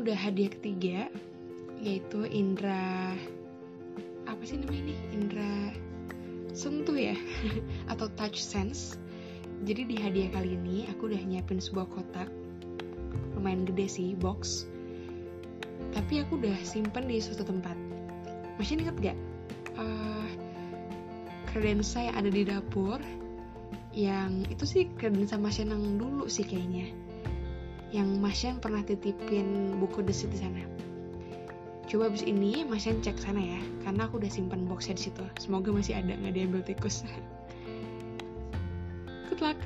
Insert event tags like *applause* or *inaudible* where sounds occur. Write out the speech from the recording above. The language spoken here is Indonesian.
udah hadiah ketiga yaitu Indra apa sih namanya ini? Indra sentuh ya? *laughs* Atau touch sense. Jadi di hadiah kali ini aku udah nyiapin sebuah kotak. Lumayan gede sih box. Tapi aku udah simpen di suatu tempat. Masih inget gak uh, kredensa yang ada di dapur yang itu sih kredensa Mas yang dulu sih kayaknya yang Mas Yan pernah titipin buku desit di sana. Coba abis ini Mas cek sana ya karena aku udah simpan boxnya di situ. Semoga masih ada nggak diambil tikus. *laughs* Good luck